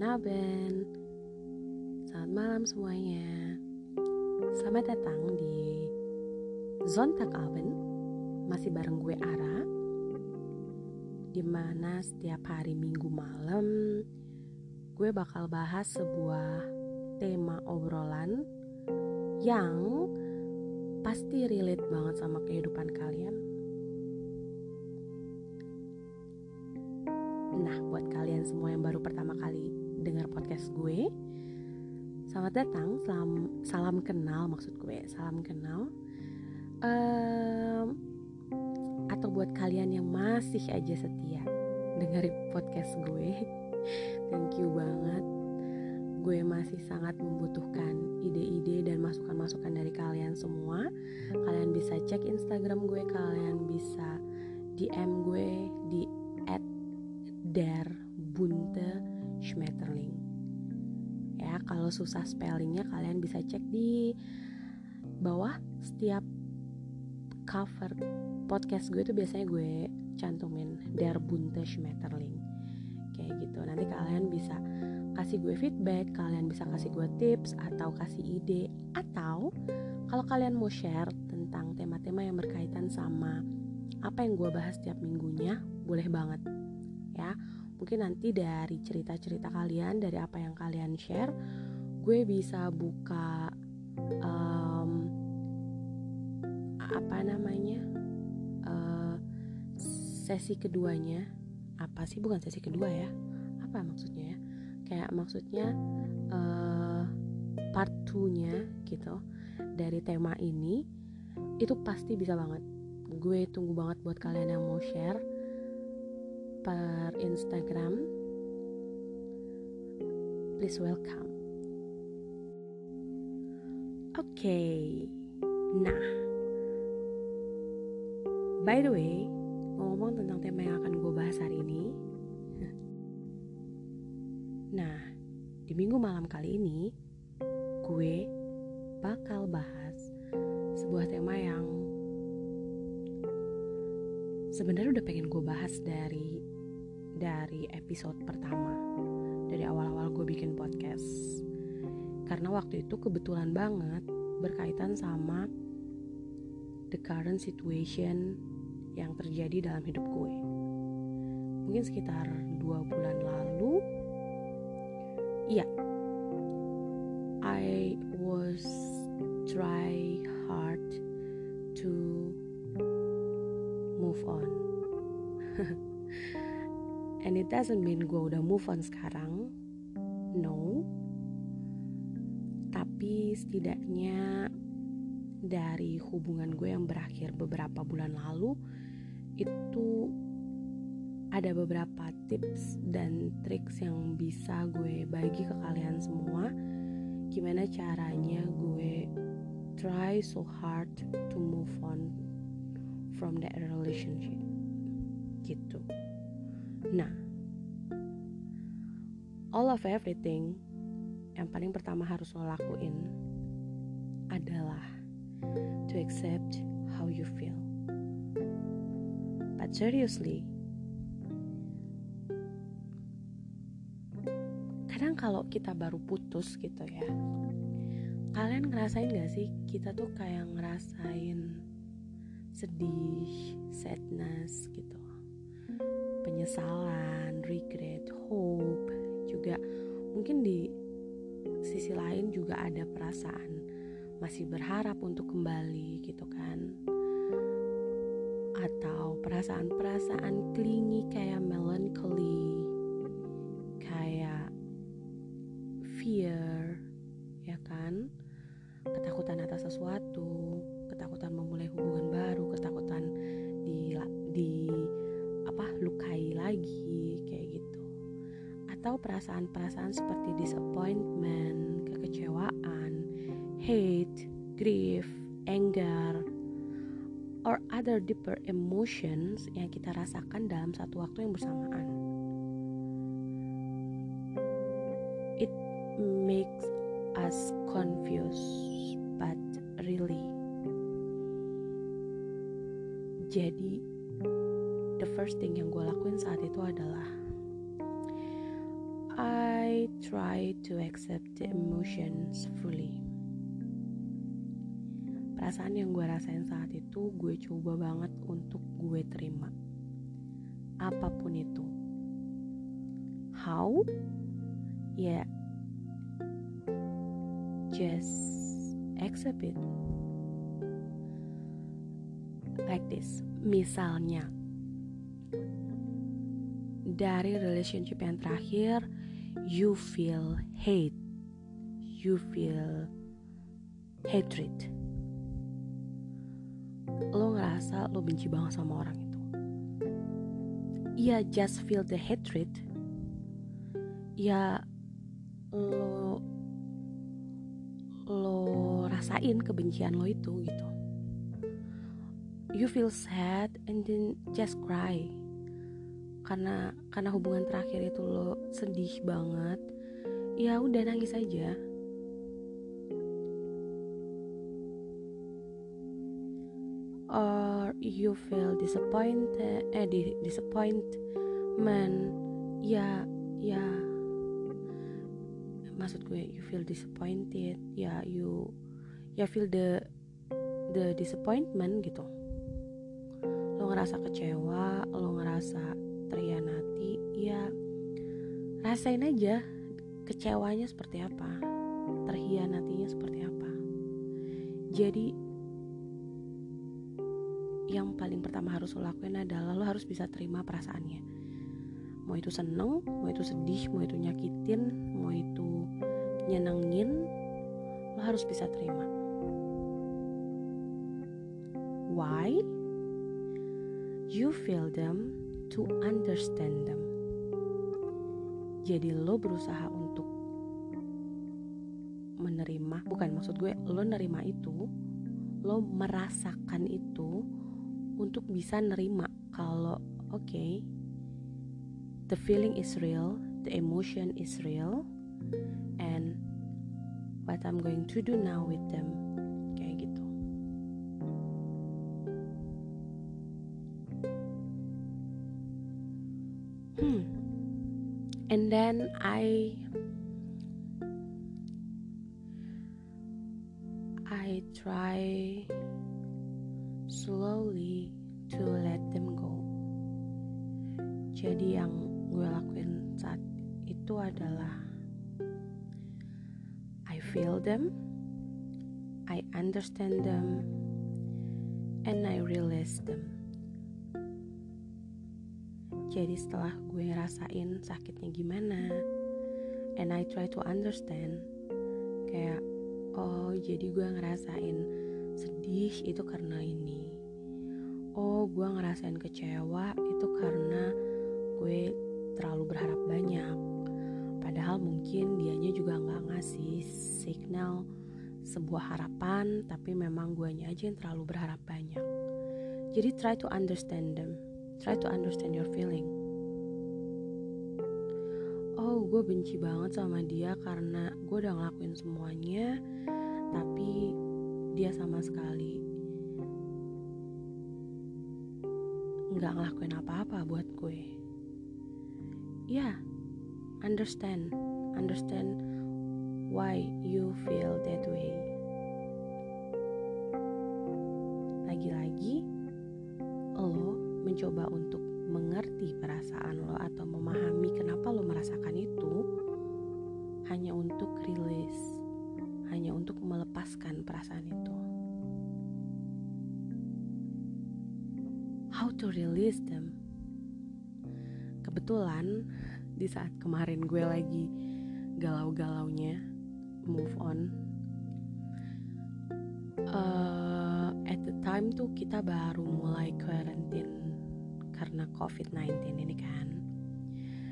Guten Abend Selamat malam semuanya. Selamat datang di Abend Masih bareng gue Ara. Di mana setiap hari minggu malam Gue bakal bahas sebuah tema obrolan Yang pasti relate banget sama kehidupan kalian. Nah, buat kalian semua yang baru pertama kali dengar podcast gue, selamat datang, salam, salam kenal maksud gue, salam kenal. Um, atau buat kalian yang masih aja setia dengerin podcast gue, thank you banget. Gue masih sangat membutuhkan ide-ide dan masukan-masukan dari kalian semua. Kalian bisa cek Instagram gue, kalian bisa DM gue di der Bunte Schmetterling. Ya, kalau susah spellingnya kalian bisa cek di bawah setiap cover podcast gue tuh biasanya gue cantumin der Bunte Schmetterling kayak gitu. Nanti kalian bisa kasih gue feedback kalian bisa kasih gue tips atau kasih ide atau kalau kalian mau share tentang tema-tema yang berkaitan sama apa yang gue bahas setiap minggunya boleh banget ya. Mungkin nanti dari cerita-cerita kalian dari apa yang kalian share gue bisa buka um, apa namanya uh, sesi keduanya. Apa sih? Bukan sesi kedua ya. Apa maksudnya ya? Kayak maksudnya uh, part 2 nya gitu dari tema ini itu pasti bisa banget. Gue tunggu banget buat kalian yang mau share per Instagram. Please welcome oke. Okay. nah. By the way ngomong tentang tema yang akan gue bahas hari ini. Nah di minggu malam kali ini gue bakal bahas sebuah tema yang sebenarnya udah pengen gue bahas dari dari episode pertama. Dari awal-awal gue bikin podcast karena waktu itu kebetulan banget berkaitan sama the current situation yang terjadi dalam hidup gue. Mungkin sekitar dua bulan lalu iya I was try hard to move on. And it doesn't mean gue udah move on sekarang no tapi setidaknya dari hubungan gue yang berakhir beberapa bulan lalu itu ada beberapa tips dan triks yang bisa gue bagi ke kalian semua. Gimana caranya gue try so hard to move on from that relationship? Gitu. Nah, all of everything yang paling pertama harus lo lakuin adalah to accept how you feel. But seriously, kadang kalau kita baru putus gitu ya, kalian ngerasain gak sih kita tuh kayak ngerasain sedih, sadness gitu penyesalan, regret, hope, juga mungkin di sisi lain juga ada perasaan masih berharap untuk kembali gitu kan. Atau perasaan-perasaan klingi kayak melancholy kayak fear ya kan? Ketakutan atas sesuatu ketakutan memulai hubungan baru ketakutan di di lukai lagi kayak gitu atau perasaan-perasaan seperti disappointment, kekecewaan, hate, grief, anger, or other deeper emotions yang kita rasakan dalam satu waktu yang bersamaan. It makes us confused, but really. Jadi the first thing yang gue lakuin saat itu adalah try to accept the emotions fully. Perasaan yang gue rasain saat itu gue coba banget untuk gue terima. Apa pun itu. How? Ya, yeah. just accept it. Like this. Misalnya, dari relationship yang terakhir you feel hate. You feel hatred. Lo ngerasa lo benci banget sama orang itu. Ya just feel the hatred. Ya lo lo rasain kebencian lo itu gitu. You feel sad and then just cry karena karena hubungan terakhir itu lo sedih banget ya udah nangis aja. Or you feel disappointed eh di, disappointment. Ya ya. Maksud gue you feel disappointed. Ya you ya feel the the disappointment gitu. Lo ngerasa kecewa lo ngerasa terhianati ya rasain aja kecewanya seperti apa terhianatinya seperti apa. Jadi yang paling pertama harus lo lakuin adalah lo harus bisa terima perasaannya. Mau itu seneng mau itu sedih mau itu nyakitin mau itu nyenengin lo harus bisa terima. Why? You feel them to understand them. Jadi lo berusaha untuk menerima, bukan maksud gue lo nerima itu, lo merasakan itu untuk bisa nerima kalau oke okay, the feeling is real, the emotion is real, and what I'm going to do now with them and then I I try slowly to let them go. Jadi yang gue lakuin saat itu adalah I feel them, I understand them, and I realize them. Jadi setelah gue rasain sakitnya gimana And I try to understand Kayak Oh jadi gue ngerasain sedih itu karena ini. Oh gue ngerasain kecewa itu karena gue terlalu berharap banyak. Padahal mungkin dianya juga gak ngasih signal sebuah harapan Tapi memang guanya aja yang terlalu berharap banyak. Jadi try to understand them Try to understand your feeling. Oh, gue benci banget sama dia karena gue udah ngelakuin semuanya, tapi dia sama sekali nggak ngelakuin apa-apa buat gue. Ya, yeah, understand, understand why you feel that way. Lagi-lagi, mencoba untuk mengerti perasaan lo atau memahami kenapa lo merasakan itu hanya untuk rilis, hanya untuk melepaskan perasaan itu. How to release them? Kebetulan di saat kemarin gue lagi galau-galaunya move on uh, at the time tuh kita baru mulai quarantine karena COVID-19 ini kan.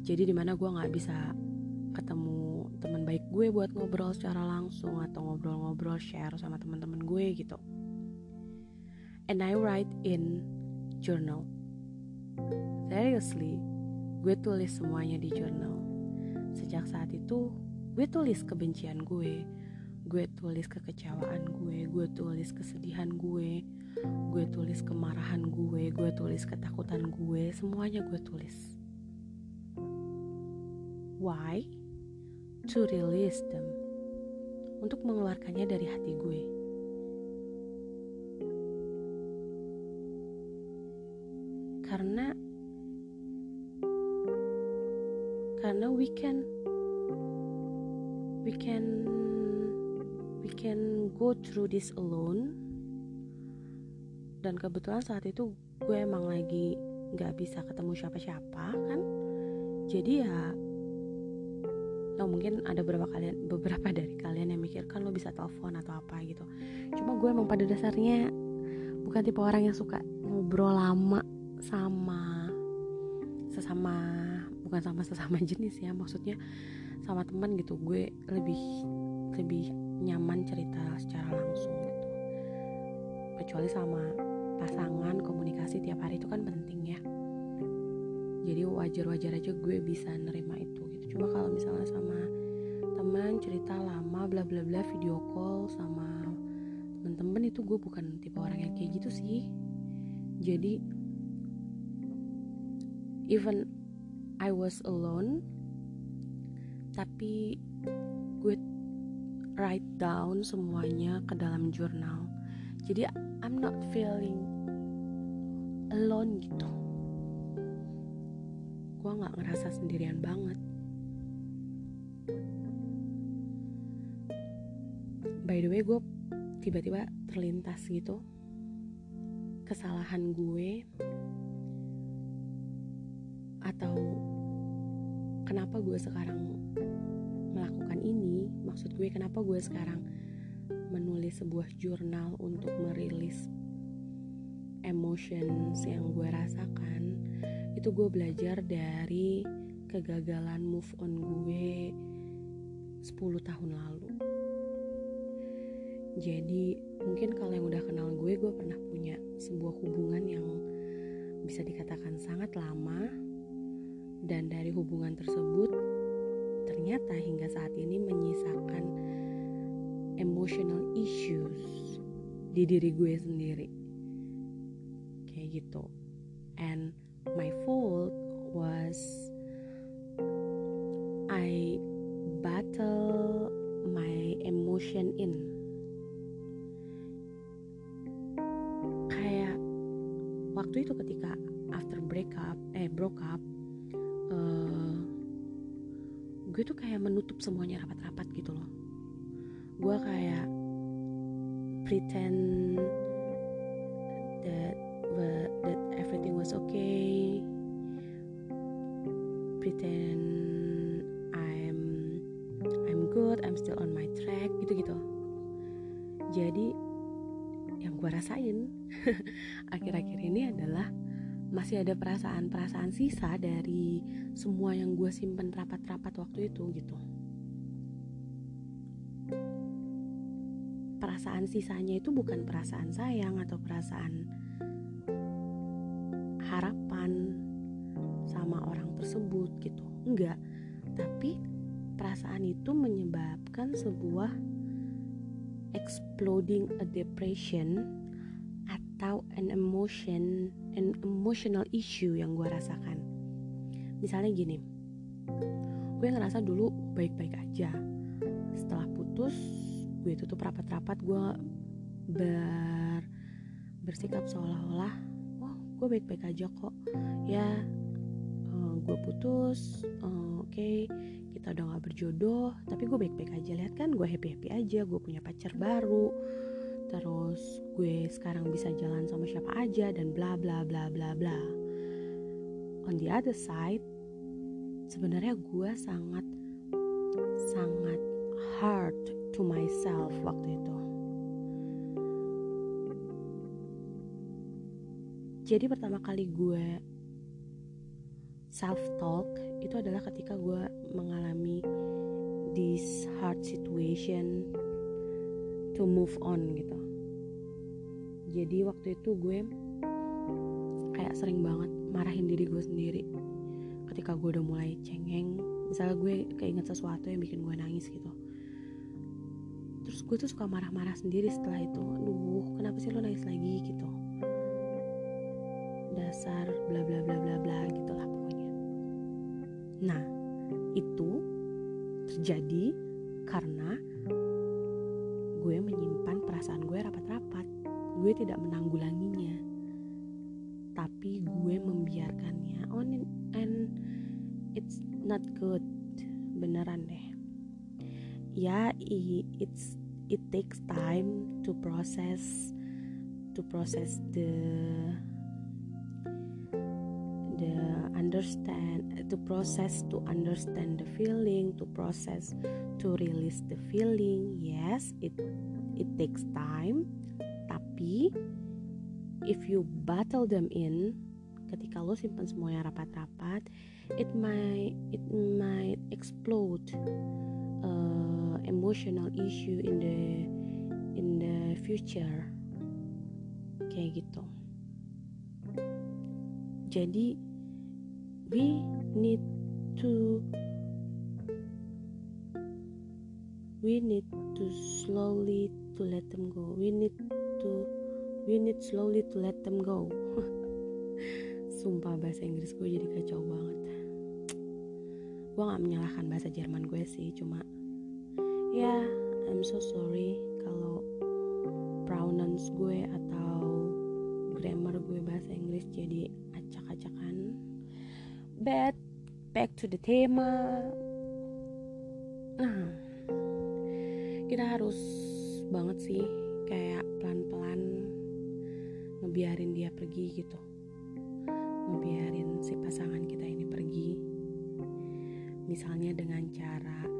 Jadi di mana gue nggak bisa ketemu teman baik gue buat ngobrol secara langsung atau ngobrol-ngobrol share sama teman-teman gue gitu. And I write in journal. Seriously gue tulis semuanya di journal. Sejak saat itu gue tulis kebencian gue gue tulis kekecewaan gue gue tulis kesedihan gue gue tulis kemarahan gue gue tulis ketakutan gue semuanya gue tulis. Why? To release them. Untuk mengeluarkannya dari hati gue. Karena karena we can we can we can go through this alone dan kebetulan saat itu gue emang lagi nggak bisa ketemu siapa-siapa kan? Jadi ya oh mungkin ada beberapa kalian beberapa dari kalian yang mikir kan lo bisa telepon atau apa gitu. Cuma gue emang pada dasarnya bukan tipe orang yang suka ngobrol lama sama sesama bukan sama sesama jenis ya maksudnya sama teman gitu. Gue lebih lebih nyaman cerita secara langsung kecuali sama pasangan komunikasi tiap hari itu kan penting ya. Jadi wajar-wajar aja gue bisa nerima itu gitu. Cuma kalau misalnya sama teman cerita lama bla bla bla video call sama temen-temen itu gue bukan tipe orang yang kayak gitu sih. Jadi even I was alone tapi gue write down semuanya ke dalam jurnal. Jadi I'm not feeling alone gitu. Gue nggak ngerasa sendirian banget. By the way gue tiba-tiba terlintas gitu. Kesalahan gue atau kenapa gue sekarang melakukan ini maksud gue kenapa gue sekarang menulis sebuah jurnal untuk merilis emotions yang gue rasakan itu gue belajar dari kegagalan move on gue 10 tahun lalu. Jadi mungkin kalau yang udah kenal gue gue pernah punya sebuah hubungan yang bisa dikatakan sangat lama. Dan dari hubungan tersebut ternyata hingga saat ini menyisakan emotional issues di diri gue sendiri. Kayak gitu. And my fault was I battle my emotion in. Kayak waktu itu ketika after breakup eh broke up uh, gue tuh kayak menutup semuanya rapat-rapat gitu loh gue kayak pretend that that everything was okay. Pretend I'm I'm good I'm still on my track gitu gitu jadi yang gue rasain akhir-akhir ini adalah masih ada perasaan-perasaan sisa dari semua yang gue simpen rapat-rapat waktu itu gitu perasaan sisanya itu bukan perasaan sayang atau perasaan harapan sama orang tersebut gitu. Enggak. Tapi perasaan itu menyebabkan sebuah exploding a depression atau an emotion an emotional issue yang gue rasakan. Misalnya gini gue ngerasa dulu baik-baik aja. Setelah putus gue tutup rapat-rapat gue ber bersikap seolah-olah oh gue baik-baik aja kok. Ya uh, gue putus uh, oke okay, kita udah gak berjodoh tapi gue baik-baik aja. Lihat kan gue happy happy aja gue punya pacar baru. Terus gue sekarang bisa jalan sama siapa aja dan bla bla bla bla bla. On the other side sebenarnya gue sangat sangat hard to myself waktu itu. Jadi pertama kali gue self talk itu adalah ketika gue mengalami this hard situation to move on gitu. Jadi waktu itu gue kayak sering banget marahin diri gue sendiri ketika gue udah mulai cengeng. Misalnya gue keinget sesuatu yang bikin gue nangis gitu gue tuh suka marah-marah sendiri setelah itu. Aduh kenapa sih lo nangis lagi gitu. Dasar bla bla bla bla bla gitulah pokoknya. Nah itu terjadi karena gue menyimpan perasaan gue rapat-rapat. Gue tidak menanggulanginya. Tapi gue membiarkannya. On and it's not good. Beneran deh. Ya it's it takes time to process to process the the understand to process to understand the feeling to process to release the feeling. Yes it it takes time. Tapi if you battle them in ketika lo simpan semuanya rapat-rapat it might it might explode uh, emotional issue in the in the future. Kayak gitu. Jadi we need to we need to slowly to let them go. We need to we need slowly to let them go. Sumpah bahasa Inggris gue jadi kacau banget. Gue gak menyalahkan bahasa Jerman gue sih cuma ya yeah, I'm so sorry kalau pronounce gue atau grammar gue bahasa Inggris jadi acak-acakan. But back to the tema. Nah kita harus banget sih kayak pelan-pelan ngebiarin dia pergi gitu. Ngebiarin si pasangan kita ini pergi. Misalnya dengan cara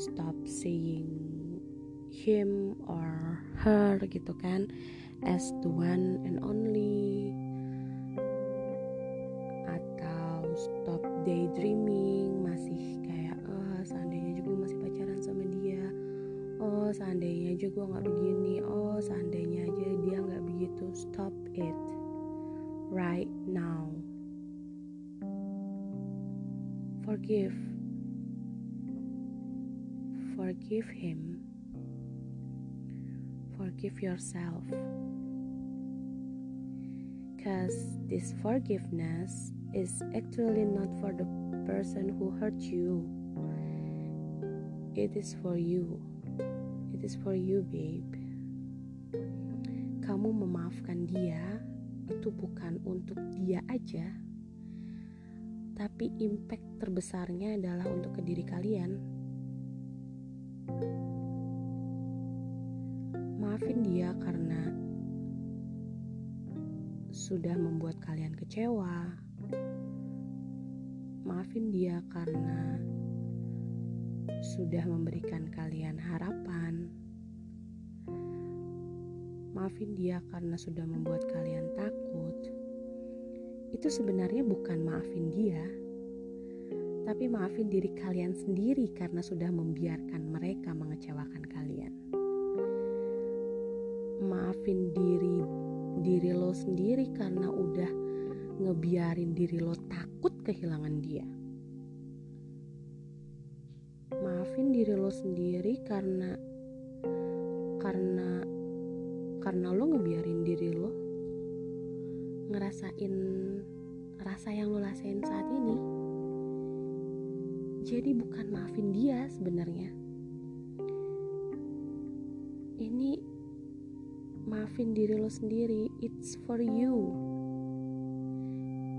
stop saying him or her gitu kan as the one and only. Stop daydreaming masih kayak oh seandainya juga masih pacaran sama dia. Oh seandainya aja gue nggak begini. Oh seandainya aja dia nggak begitu. Stop it right now. Forgive forgive him forgive yourself because this forgiveness is actually not for the person who hurt you. It is for you. It is for you, babe. Kamu memaafkan dia itu bukan untuk dia aja, tapi impact terbesarnya adalah untuk ke diri kalian. Maafin dia karena sudah membuat kalian kecewa, maafin dia karena sudah memberikan kalian harapan. Maafin dia karena sudah membuat kalian takut. Itu sebenarnya bukan maafin dia, tapi maafin diri kalian sendiri karena sudah membiarkan mereka mengecewakan kalian. Maafin diri diri lo sendiri karena udah ngebiarin diri lo takut kehilangan dia. Maafin diri lo sendiri karena karena karena lo ngebiarin diri lo ngerasain rasa yang lo rasain saat ini. Jadi bukan maafin dia sebenarnya. Ini maafin diri lo sendiri. It's for you.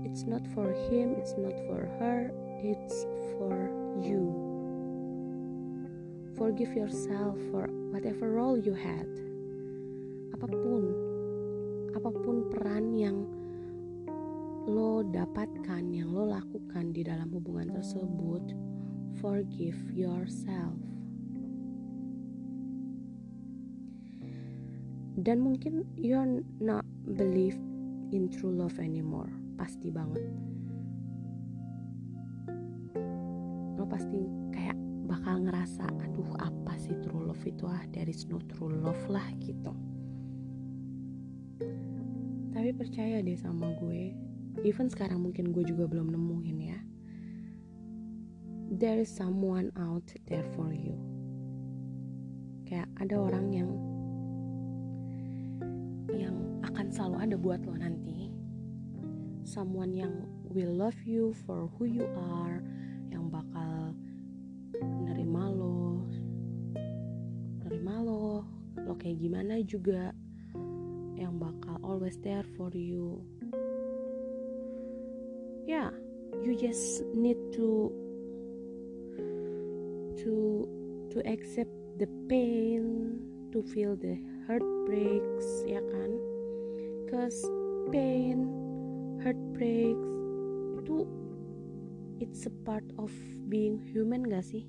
It's not for him, it's not for her, it's for you. Forgive yourself for whatever role you had. Apa pun, apa pun peran yang lo dapatkan, yang lo lakukan di dalam hubungan tersebut, forgive yourself. Dan mungkin you're not believe in true love anymore. Pasti banget. Lo pasti kayak bakal ngerasa aduh apa sih true love itu? Ah dari no true love lah gitu. Tapi percaya deh sama gue. Even sekarang mungkin gue juga belum nemuin ya there is someone out there for you. Kayak ada orang yang yang akan selalu ada buat lo nanti. Someone yang will love you for who you are yang bakal nerima lo nerima lo lo kayak gimana juga yang bakal always there for you. Yeah you just need to to to accept the pain to feel the heartbreaks ya kan? Cause pain heartbreaks itu it's a part of being human gak sih?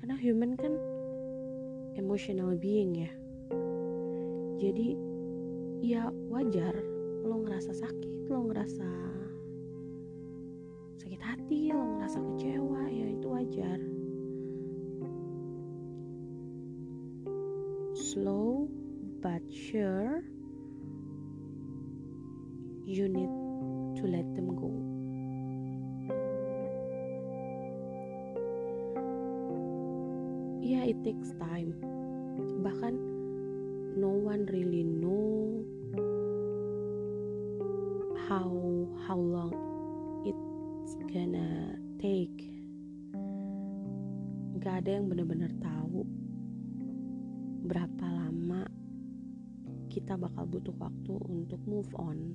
Karena human kan emotional being ya. Jadi ya wajar lo ngerasa sakit lo ngerasa sakit hati lo ngerasa kecewa ya itu wajar slow but sure you need to let them go. Yeah, it takes time. Bahkan no one really know how how long it's gonna take. Gak ada yang benar-benar tahu berapa lama kita bakal butuh waktu untuk move on?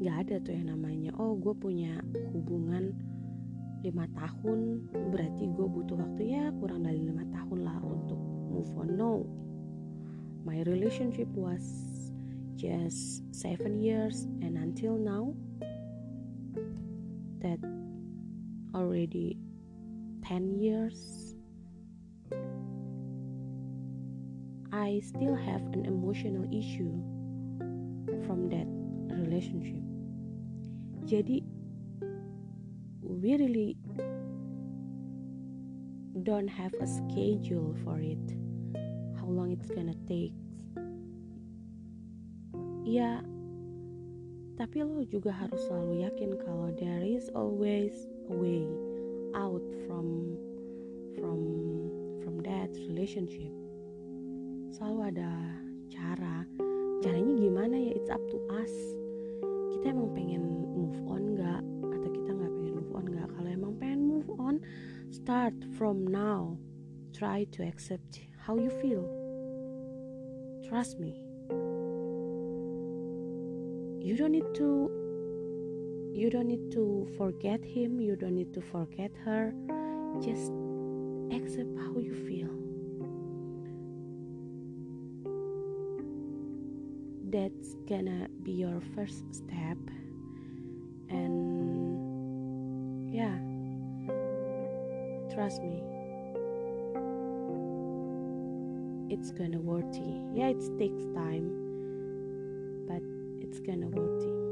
Gak ada tuh yang namanya oh gue punya hubungan lima tahun berarti gue butuh waktu ya kurang dari lima tahun lah untuk move on. No. My relationship was just seven years and until now that already 10 years I still have an emotional issue from that relationship. Jadi we really don't have a schedule for it. How long it's gonna take. Ya tapi lo juga harus selalu yakin kalau there is always a way out from from from that relationship selalu ada cara. Caranya gimana ya? It's up to us. Kita emang pengen move on gak atau kita nggak pengen move on gak kalau emang pengen move on start from now. Try to accept how you feel. Trust me. You don't need to you don't need to forget him. You don't need to forget her. Just accept how you feel that's gonna be your first step. And yeah. Trust me. It's gonna worthy yeah it takes time but it's gonna worthy